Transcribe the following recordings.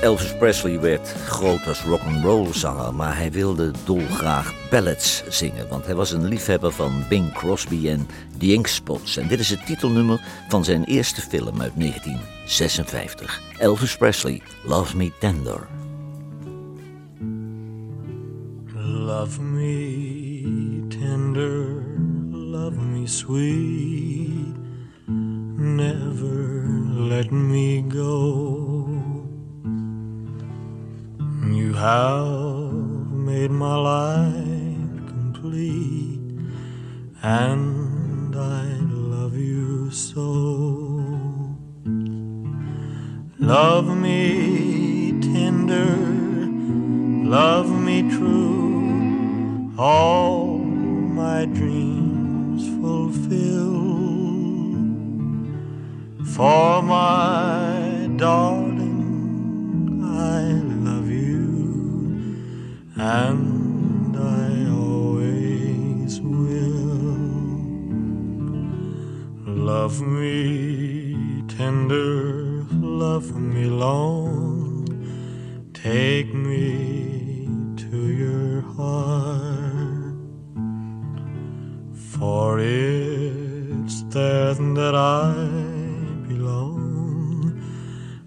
Elvis Presley werd groot als rock'n'roll zanger, maar hij wilde dolgraag ballads zingen, want hij was een liefhebber van Bing Crosby en The Inkspots. En dit is het titelnummer van zijn eerste film uit 1956. Elvis Presley, Love Me Tender. Love me tender, love me sweet, never let me go. You have made my life complete, and I love you so. Love me tender, love me true, all my dreams fulfill. For my darling, I and I always will. Love me tender, love me long, take me to your heart. For it's there that I belong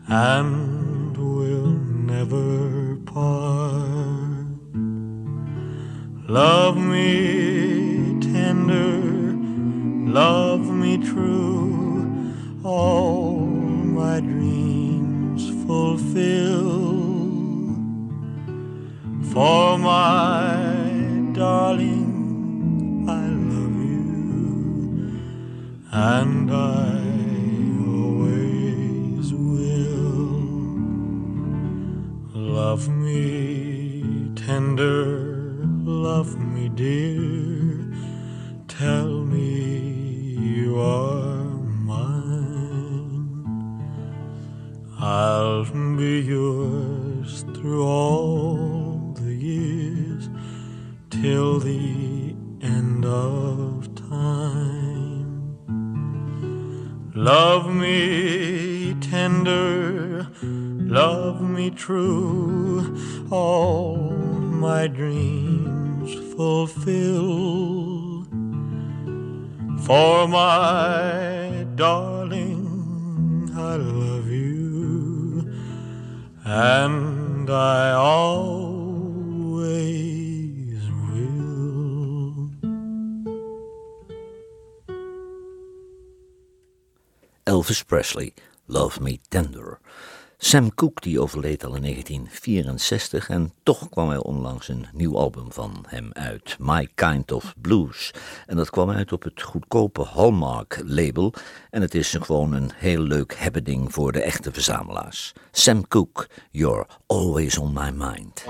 and will never part. Love me tender, love me true, all my dreams fulfill. For my darling, I love you, and I always will. Love me tender, love me dear, tell me you are mine. I'll be yours through all the years till the end of time. Love me tender, love me true, all my dreams fulfill. For my darling, I love you, and I always will. Elvis Presley, Love Me Tender. Sam Cooke die overleed al in 1964 en toch kwam er onlangs een nieuw album van hem uit, My Kind of Blues. En dat kwam uit op het goedkope Hallmark label en het is gewoon een heel leuk hebbeding voor de echte verzamelaars. Sam Cooke, You're Always on My Mind.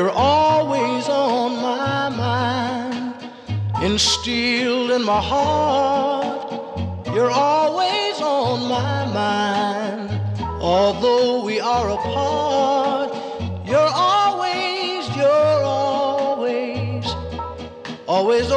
You're always on my mind, instilled in my heart. You're always on my mind, although we are apart. You're always, you're always, always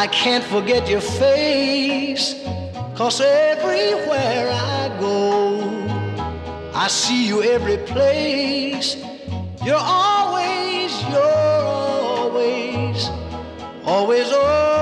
I can't forget your face. Cause everywhere I go, I see you every place. You're always, you're always, always on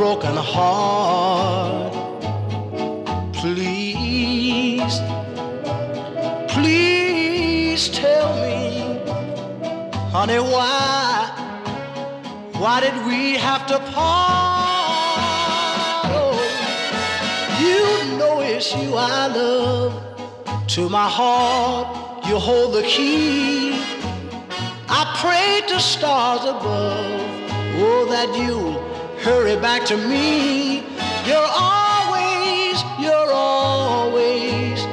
broken heart. Please, please tell me, honey, why Why did we have to part? Oh, you know it's you I love. To my heart, you hold the key. I pray to stars above, oh, that you'll hurry back to me. You're always, you're always,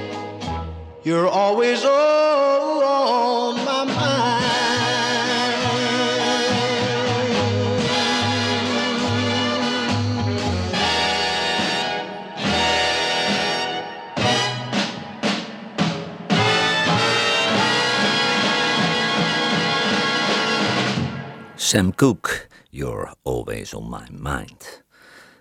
you're always on my mind. Sam Cooke, You're Always on My Mind.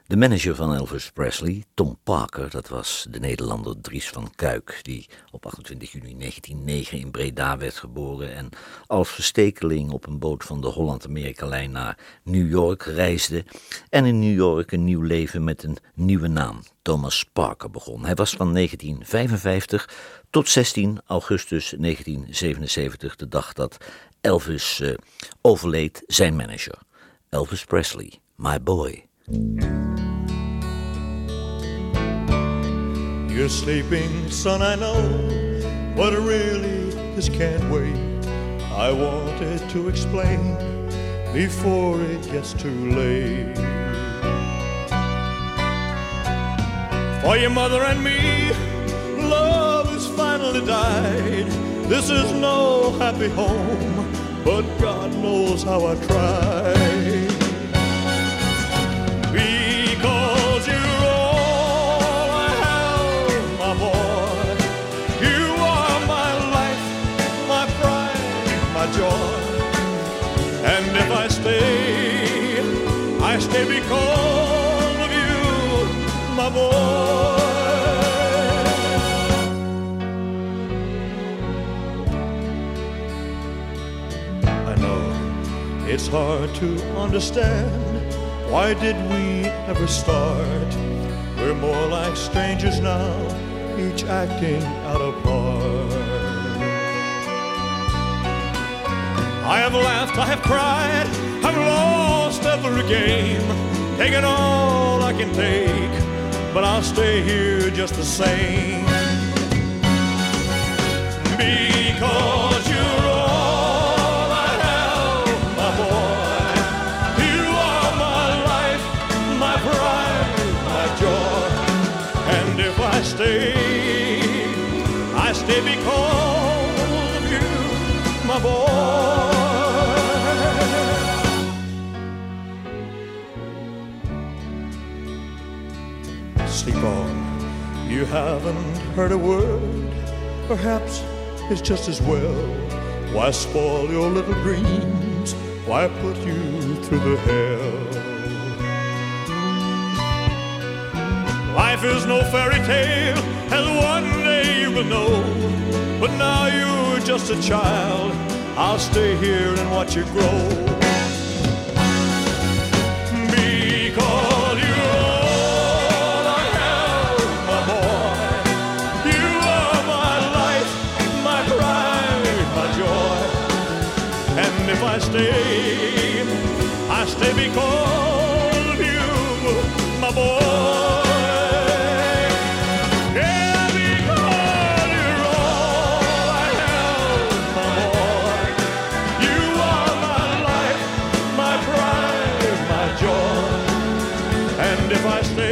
De manager van Elvis Presley, Tom Parker, dat was de Nederlander Dries van Kuik, die op 28 juni 1909 in Breda werd geboren en als verstekeling op een boot van de Holland-Amerika-lijn naar New York reisde en in New York een nieuw leven met een nieuwe naam, Thomas Parker, begon. Hij was van 1955 tot 16 augustus 1977, de dag dat Elvis uh, overleed, zijn manager. Elvis Presley, my boy. You're sleeping, son, I know, but really this can't wait. I wanted to explain before it gets too late. For your mother and me, love has finally died. This is no happy home, but God knows how I try. Because you're all I have, my boy. You are my life, my pride, my joy. And if I stay, I stay because of you, my boy. It's hard to understand. Why did we ever start? We're more like strangers now, each acting out of part. I have laughed, I have cried, I've lost every game, taken all I can take, but I'll stay here just the same. Because haven't heard a word. Perhaps it's just as well. Why spoil your little dreams? Why put you through the hell? Life is no fairy tale, as one day you will know. But now you're just a child. I'll stay here and watch you grow. Pride, my joy. And if I stay,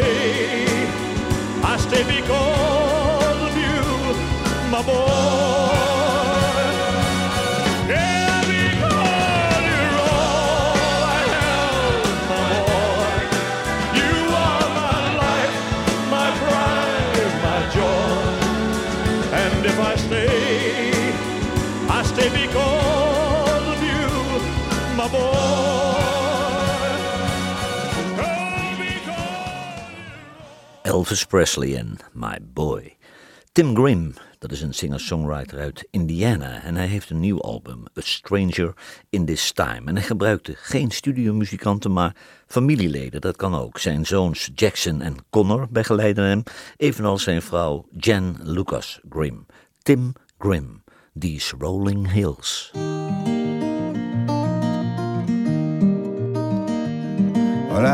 Elvis Presley en My Boy. Tim Grimm, dat is een singer-songwriter uit Indiana en hij heeft een nieuw album, A Stranger in This Time. En hij gebruikte geen studiomuzikanten, maar familieleden, dat kan ook. Zijn zoons Jackson en Connor begeleiden hem, evenals zijn vrouw Jen Lucas Grimm. Tim Grimm, These Rolling Hills.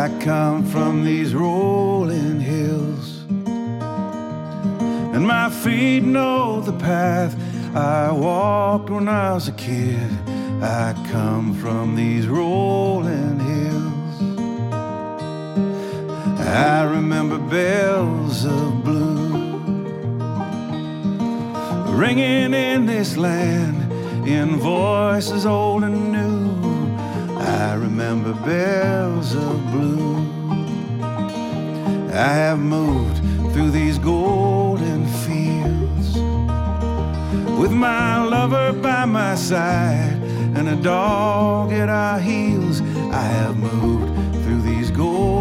I come from these rolling hills, and my feet know the path I walked when I was a kid. I come from these rolling hills. I remember bells of blue ringing in this land in voices old and new. I remember bells of blue. I have moved through these golden with my lover by my side and a dog at our heels. I have moved through these golden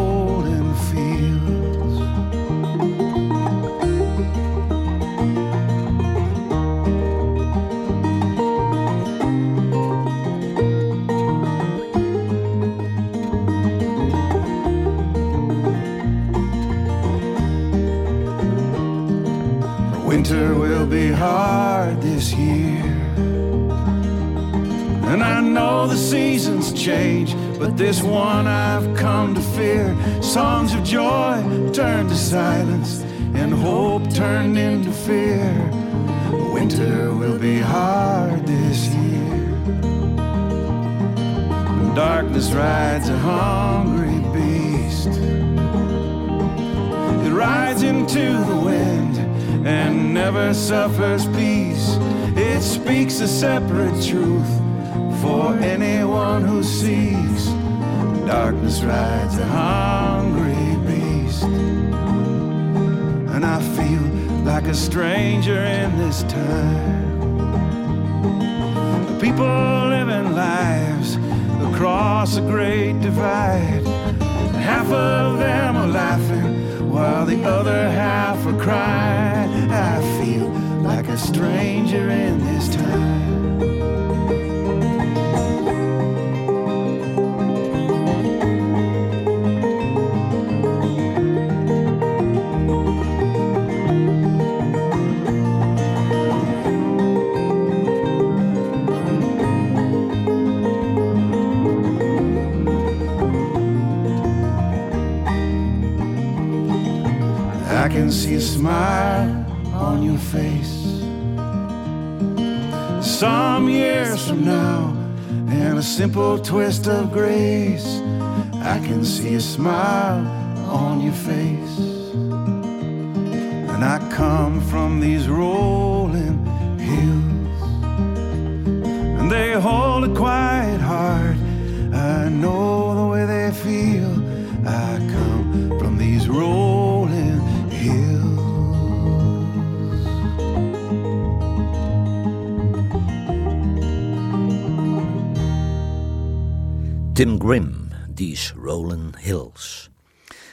change, but this one I've come to fear. Songs of joy turned to silence, and hope turned into fear. Winter will be hard this year. Darkness rides a hungry beast. It rides into the wind and never suffers peace. It speaks a separate truth for anyone who sees. Darkness rides a hungry beast. And I feel like a stranger in this time. People living lives across a great divide. Half of them are laughing while the other half are crying. I feel like a stranger in this time. Can see a smile on your face. Some years from now, and a simple twist of grace, I can see a smile on your face. And I come from these rolling hills, and they hold a quiet heart. I know the way they feel. I come from these rolling Tim Grimm, These Rolling Hills.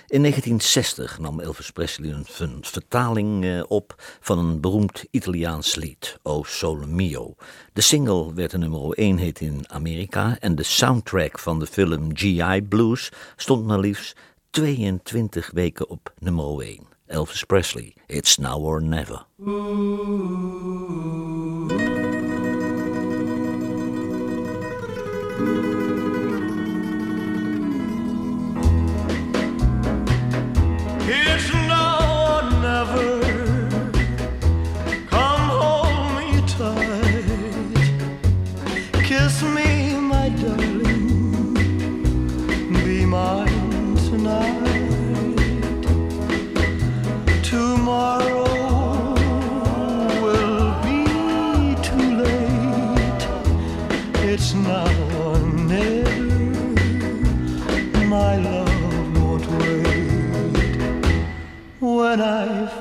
In 1960 nam Elvis Presley een ver- vertaling eh, op van een beroemd Italiaans lied, O Sole Mio. De single werd een nummer 1 hit in Amerika en de soundtrack van de film G.I. Blues stond maar liefst 22 weken op nummer 1. Elvis Presley, It's Now or Never.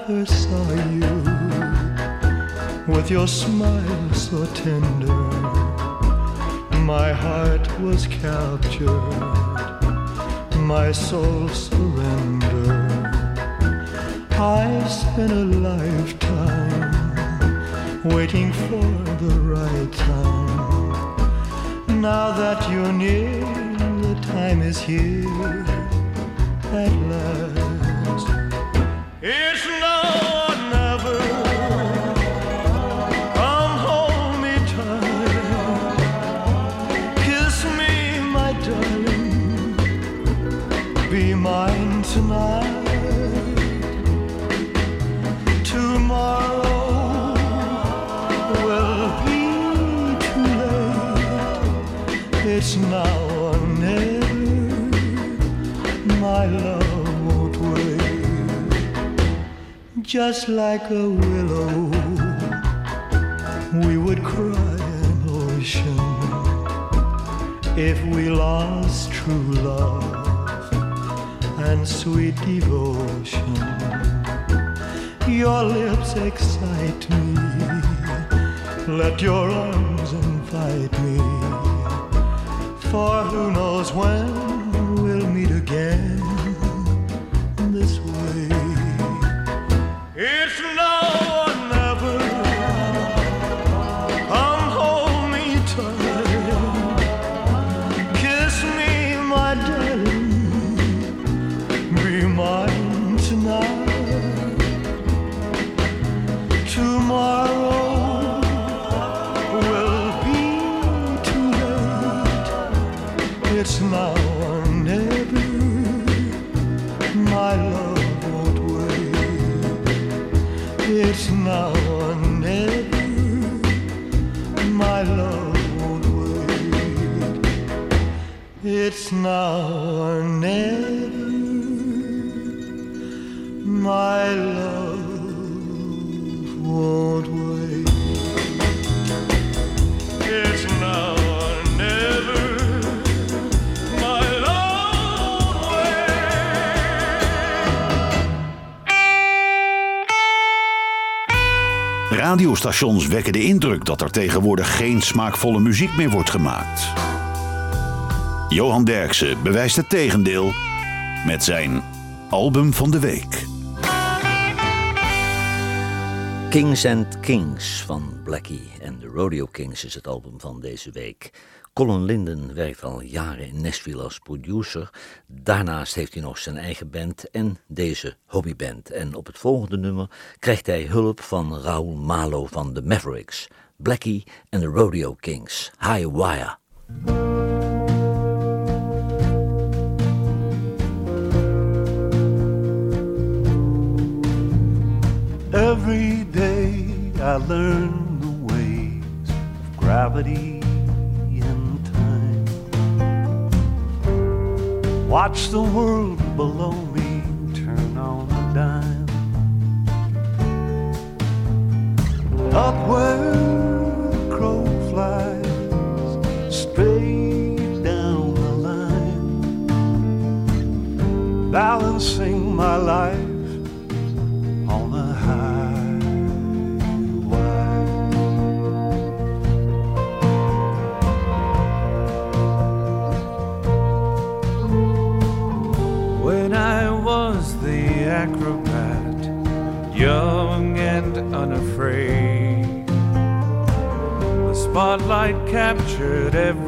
I saw you, with your smile so tender, my heart was captured, my soul surrendered. I've spent a lifetime waiting for the right time. Now that you're near, the time is here at last. It's my love won't wait. Just like a willow, we would cry an ocean if we lost true love and sweet devotion. Your lips excite me, let your arms invite me, for who knows when we'll meet again It's now never. My love now. Radiostations wekken de indruk dat er tegenwoordig geen smaakvolle muziek meer wordt gemaakt. Johan Derksen bewijst het tegendeel met zijn album van de week. Kings and Kings van Blackie en de Rodeo Kings is het album van deze week. Colin Linden werkt al jaren in Nashville als producer. Daarnaast heeft hij nog zijn eigen band en deze hobbyband. En op het volgende nummer krijgt hij hulp van Raoul Malo van de Mavericks. Blackie en de Rodeo Kings. High Wire. Every day I learn the ways of gravity and time. Watch the world below me turn on a dime. Up where the crow flies, straight down the line, balancing my life captured every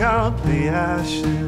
out the ashes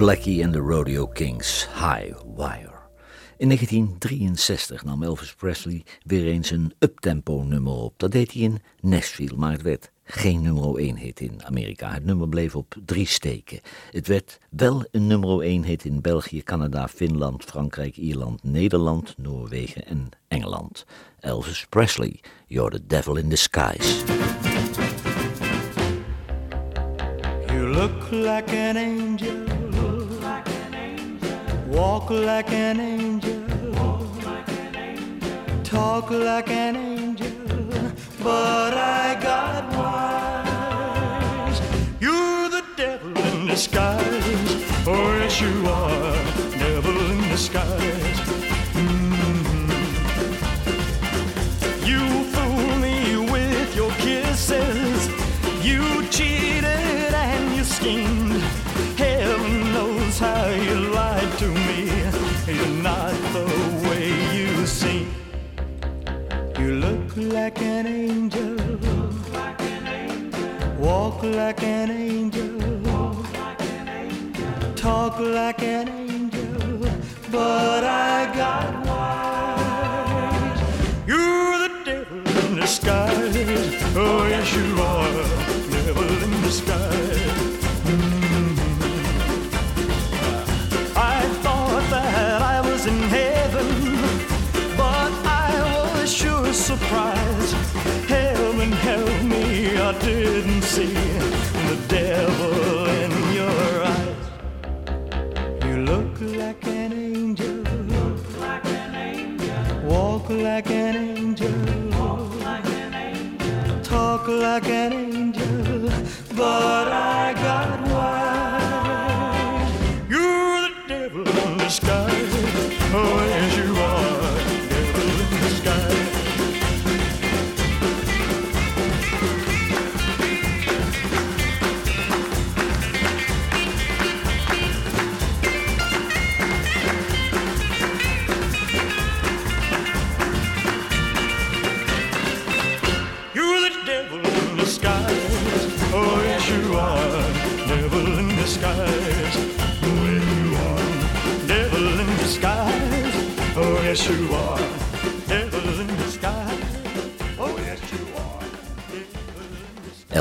Blackie and the Rodeo Kings, High Wire. In 1963 nam Elvis Presley weer eens een uptempo nummer op. Dat deed hij in Nashville, maar het werd geen nummer 1 hit in Amerika. Het nummer bleef op drie steken. Het werd wel een nummer 1 hit in België, Canada, Finland, Frankrijk, Ierland, Nederland, Noorwegen en Engeland. Elvis Presley, You're the Devil in Disguise. You look like an angel. Walk like an angel. Talk like an angel. But I got wise. You're the devil in disguise. Oh, yes, you are. Devil in disguise. Like an angel. Walk like an angel. Talk like an angel. But I got wise. You're the devil in disguise. Oh, yes, you are. Devil in disguise.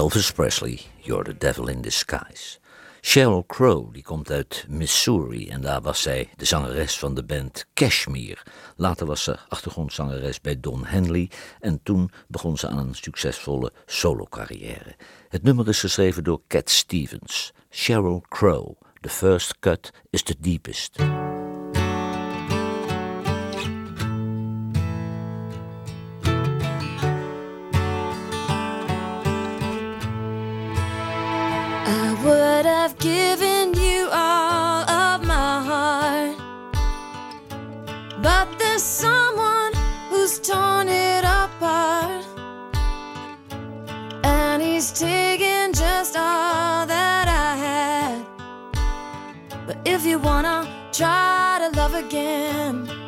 Elvis Presley, You're the Devil in Disguise. Sheryl Crow, die komt uit Missouri en daar was zij de zangeres van de band Kashmir. Later was ze achtergrondzangeres bij Don Henley en toen begon ze aan een succesvolle solocarrière. Het nummer is geschreven door Cat Stevens. Sheryl Crow, The First Cut is the Deepest. If you wanna try to love again,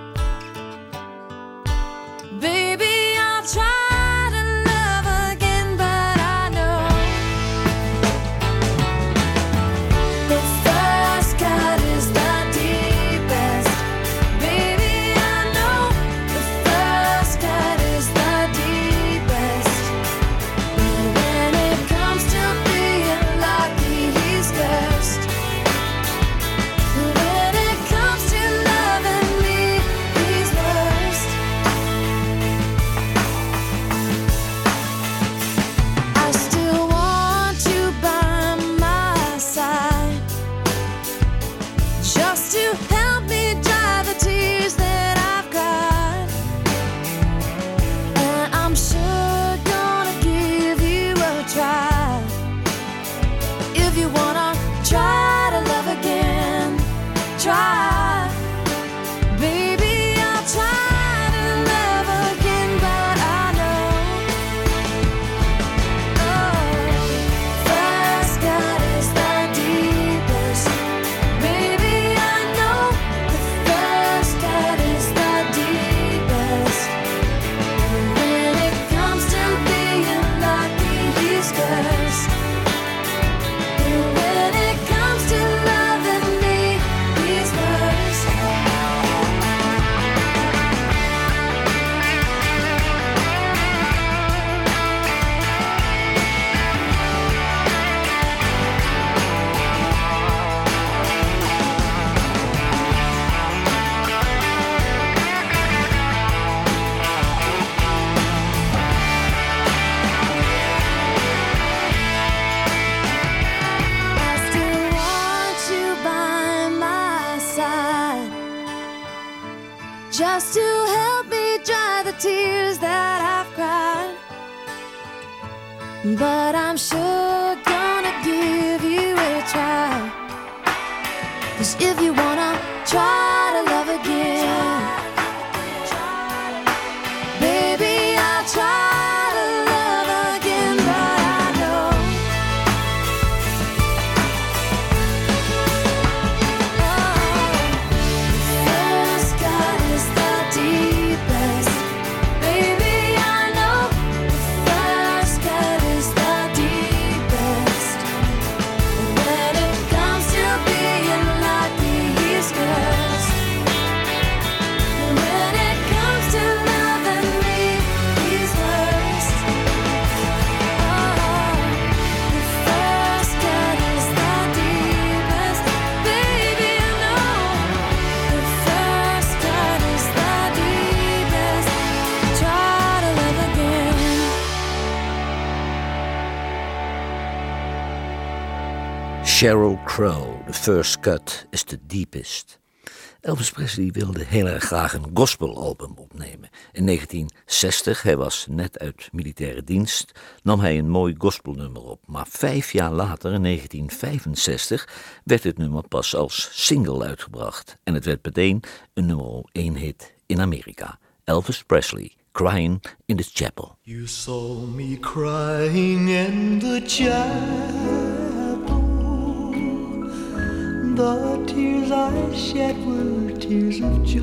First Cut is the Deepest. Elvis Presley wilde heel erg graag een gospelalbum opnemen. In 1960, hij was net uit militaire dienst, nam hij een mooi gospelnummer op. Maar vijf jaar later, in 1965, werd het nummer pas als single uitgebracht. En het werd meteen een nummer 1 hit in Amerika. Elvis Presley, Crying in the Chapel. You saw me crying in the chapel. The tears I shed were tears of joy.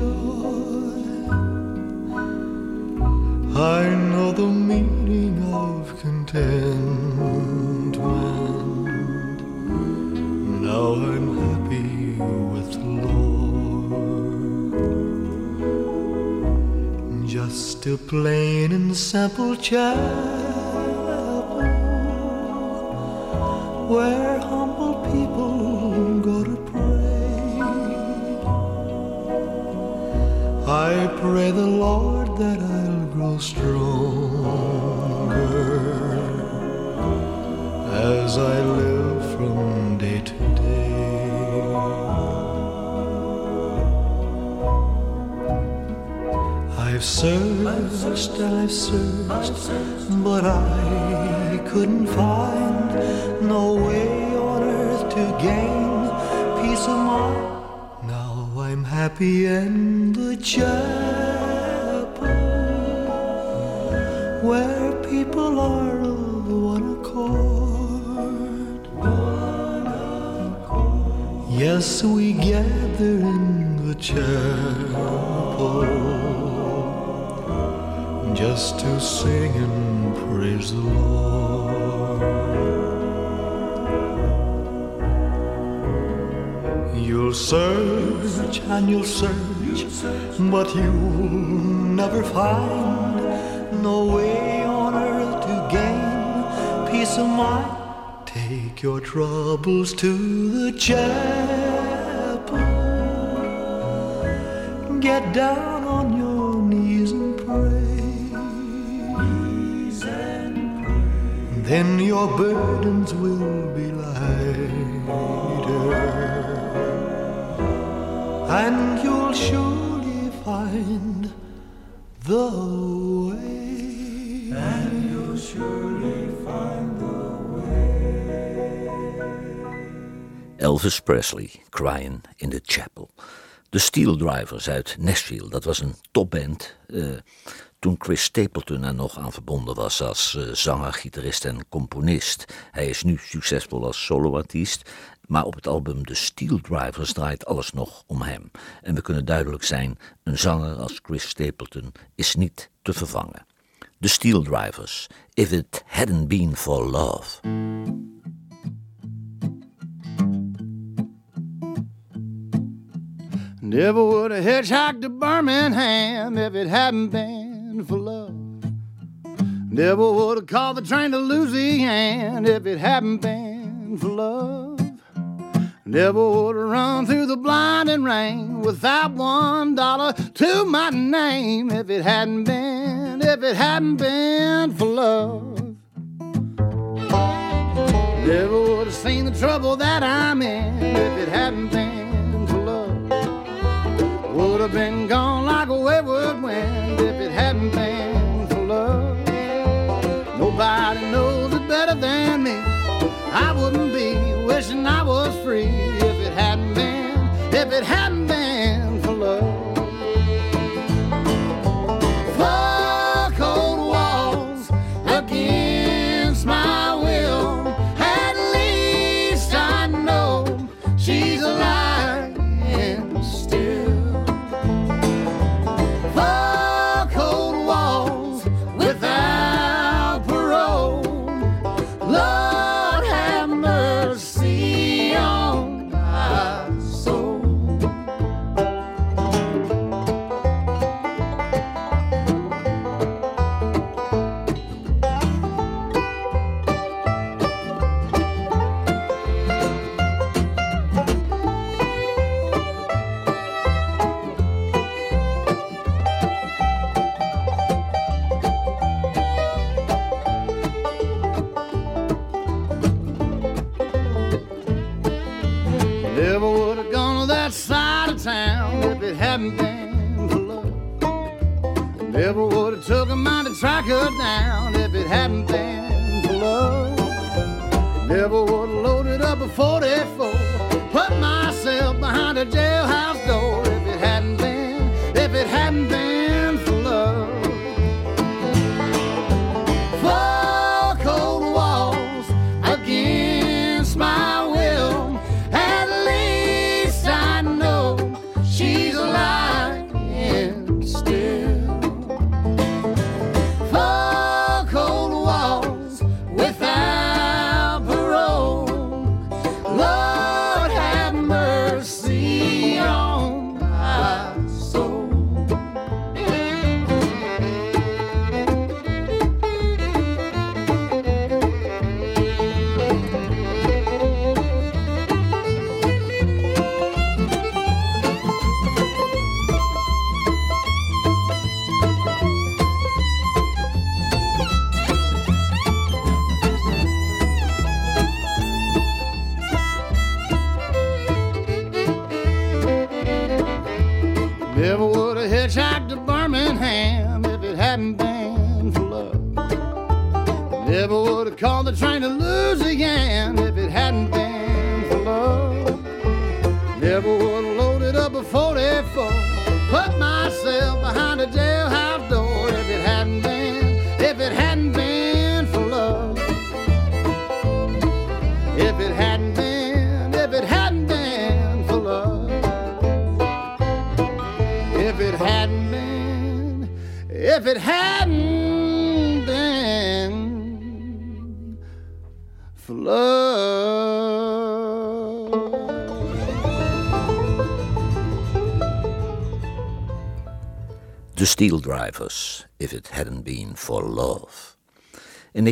I know the meaning of contentment. Now I'm happy with the Lord. Just a plain and simple chapel happy in the chapel where people are of one accord. Yes, we gather in the chapel just to sing and praise the Lord. You'll search and you'll search, but you'll never find no way on earth to gain peace of mind. Take your troubles to the chapel. Get down on your knees and pray. Then your burdens will be lighter and you'll surely find the way. And you'll surely find the Elvis Presley, Crying in the Chapel. De Steel Drivers uit Nashville, dat was een topband. eh, toen Chris Stapleton er nog aan verbonden was als eh, zanger, gitarist en componist. Hij is nu succesvol als soloartiest. Maar op het album The Steel Drivers draait alles nog om hem. En we kunnen duidelijk zijn, een zanger als Chris Stapleton is niet te vervangen. The Steel Drivers, If It Hadn't Been For Love. Never would have hitchhiked to Birmingham if it hadn't been for love. Never would have called the train to Louisiana if it hadn't been for love. Never would have run through the blinding rain without one dollar to my name if it hadn't been, if it hadn't been for love. Never would have seen the trouble that I'm in if it hadn't been for love. Would have been gone behind a jailhouse if it hadn't been for love. The Steel Drivers, If It Hadn't Been For Love. In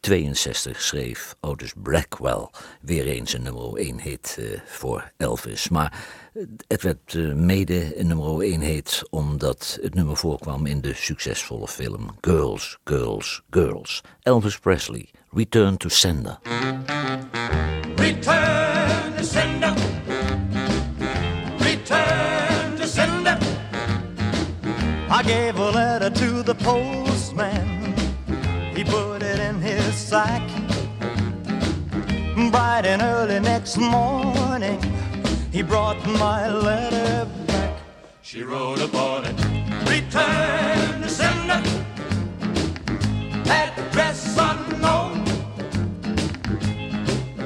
1962 schreef Otis Blackwell weer eens een nummer 1 hit eh, voor Elvis. Maar eh, het werd eh, mede een nummer 1 hit omdat het nummer voorkwam in de succesvolle film Girls, Girls, Girls. Elvis Presley, Return to Sender. Return to sender. Return to sender. I gave a letter to the postman. He put it in. Bright and early next morning, he brought my letter back. She wrote upon it, Return to sender. Address unknown.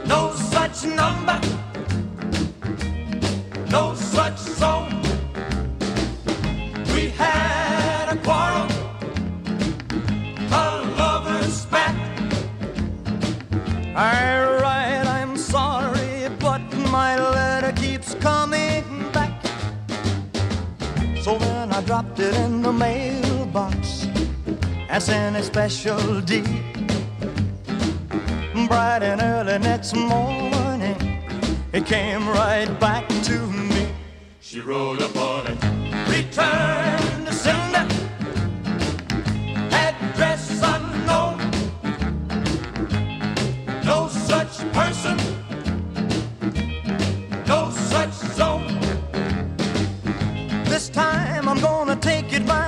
No such number. No such zone. So then I dropped it in the mailbox as in a special deed. Bright and early next morning, it came right back to me. She wrote upon it, return goodbye.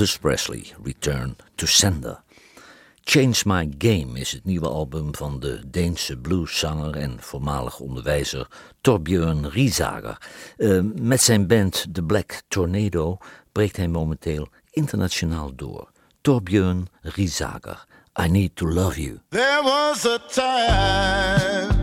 Elvis Presley, Return to Sender. Change My Game is het nieuwe album van de Deense blueszanger en voormalig onderwijzer Torbjörn Riesager. Eh, met zijn band The Black Tornado breekt hij momenteel internationaal door. Torbjörn Riesager, I Need to Love You. There was a time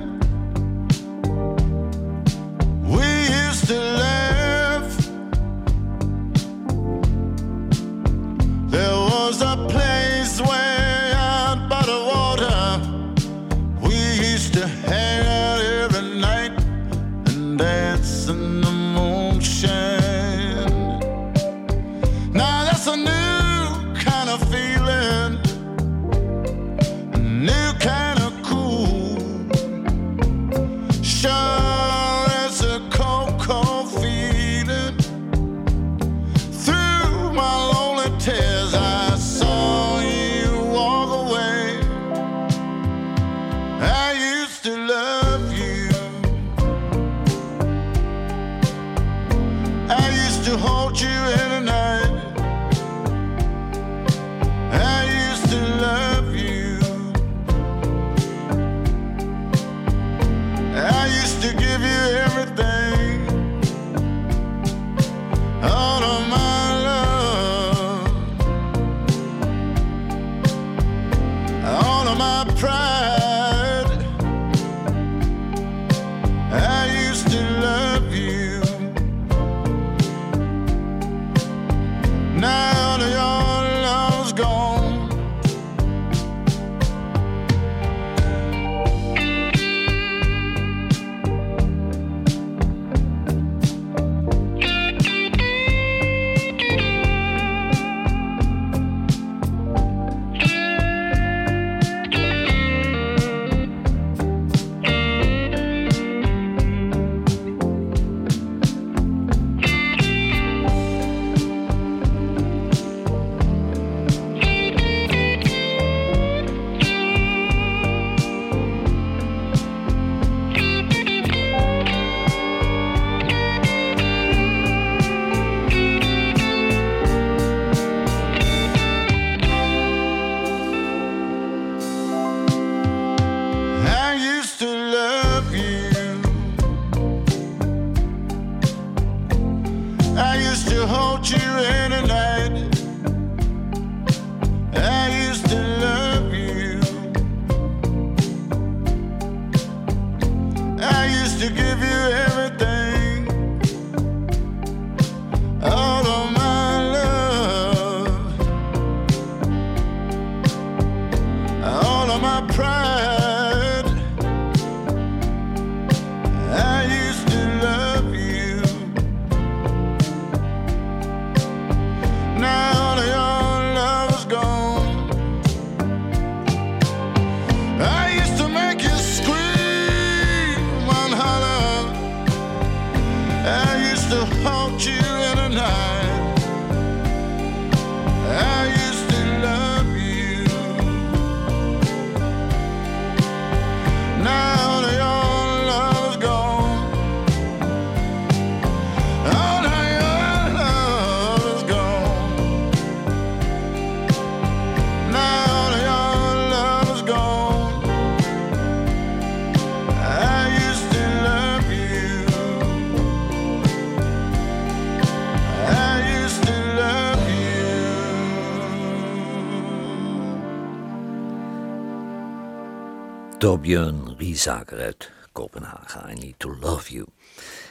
Riesager uit Kopenhagen, I Need to Love You.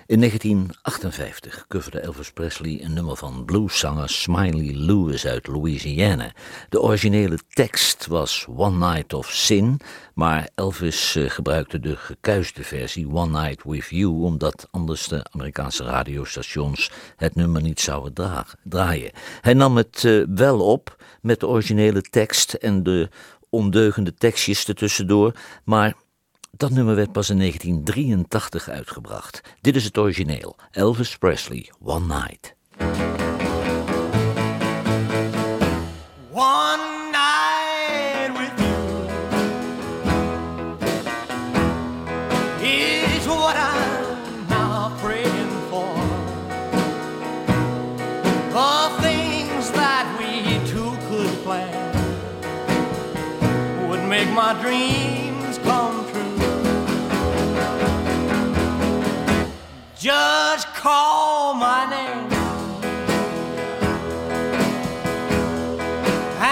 In 1958 coverde Elvis Presley een nummer van blueszanger Smiley Lewis uit Louisiana. De originele tekst was One Night of Sin, maar Elvis eh, gebruikte de gekuiste versie One Night with You, omdat anders de Amerikaanse radiostations het nummer niet zouden draaien. Hij nam het eh, wel op met de originele tekst en de ondeugende tekstjes ertussendoor, maar Dat nummer werd pas in 1983 uitgebracht. Dit is het origineel. Elvis Presley, One Night. One night with you what I'm my dreams come true. Just call my name.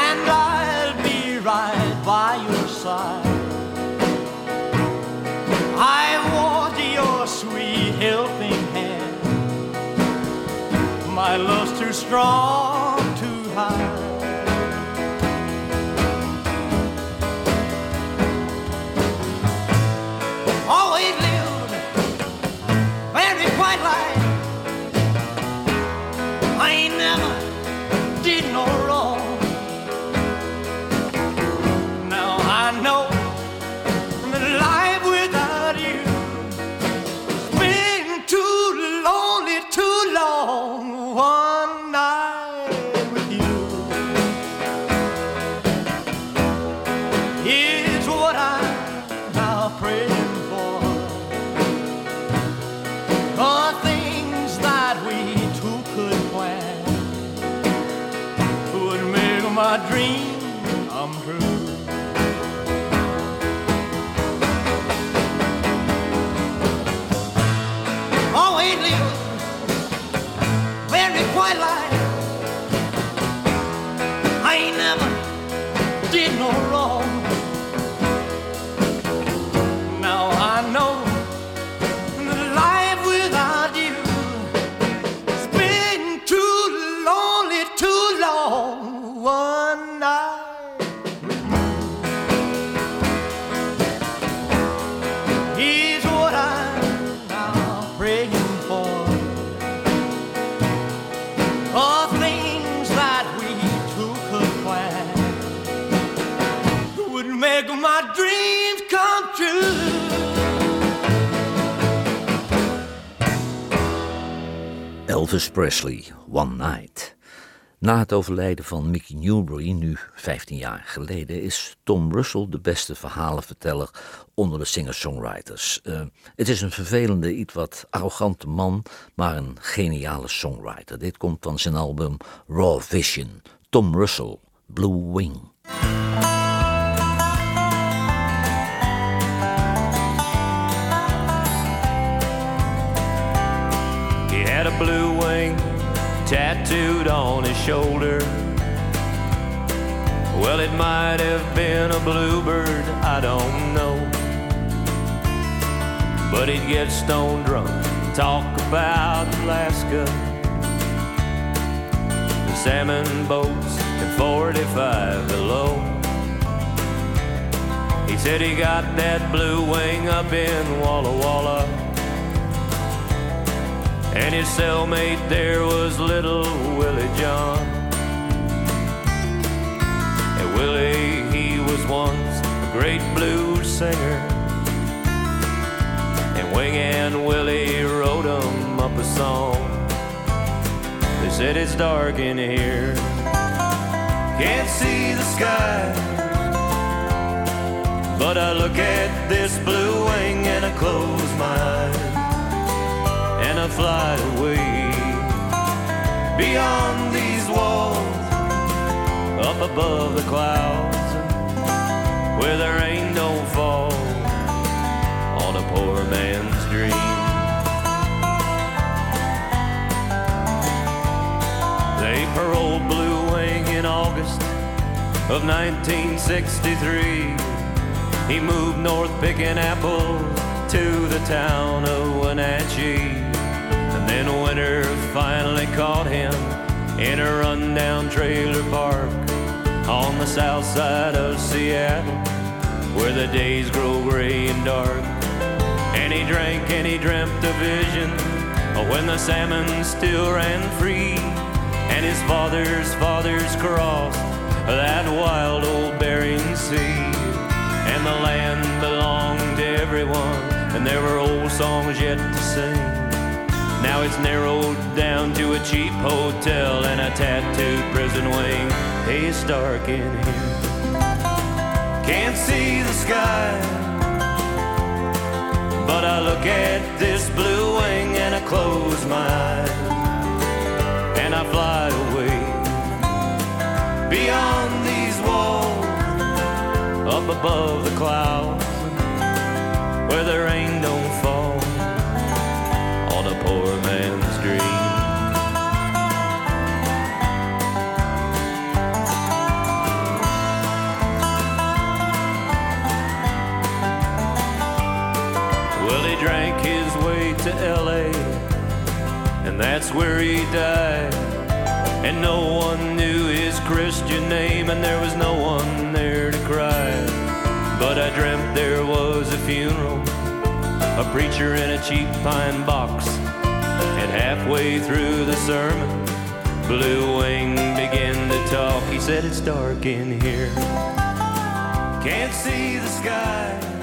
and I'll be right by your side. I want your sweet helping hand. My love's too strong Elvis Presley, One Night. Na het overlijden van Mickey Newbury, nu 15 jaar geleden, is Tom Russell de beste verhalenverteller onder de singer-songwriters. Eh, het is een vervelende, iets wat arrogante man, maar een geniale songwriter. Dit komt van zijn album Raw Vision. Tom Russell, Blue Wing. Had a blue tattooed on his shoulder. Well, it might have been a bluebird, I don't know. But he'd get stone drunk, talk about Alaska. The salmon boats at 45 below. He said he got that blue wing up in Walla Walla. And his cellmate there was little Willie John. And Willie, he was once a great blues singer. And Wing and Willie wrote him up a song. They said it's dark in here, can't see the sky. But I look at this blue wing and I close my eyes and I fly away beyond these walls, up above the clouds, where there ain't no fall on a poor man's dream. They paroled Blue Wing in August of 1963. He moved north picking apples to the town of Wenatchee. And winter finally caught him in a rundown trailer park on the south side of Seattle, where the days grow gray and dark. And he drank and he dreamt a vision of when the salmon still ran free, and his father's fathers crossed that wild old Bering Sea. and the land belonged to everyone, and there were old songs yet to sing. Now it's narrowed down to a cheap hotel and a tattooed prison wing. It's dark in here. Can't see the sky, but I look at this blue wing and I close my eyes and I fly away beyond these walls, up above the clouds, where the rain don't that's where he died. And no one knew his Christian name, and there was no one there to cry. But I dreamt there was a funeral, a preacher in a cheap pine box. And halfway through the sermon, Blue Wing began to talk. He said, It's dark in here, can't see the sky.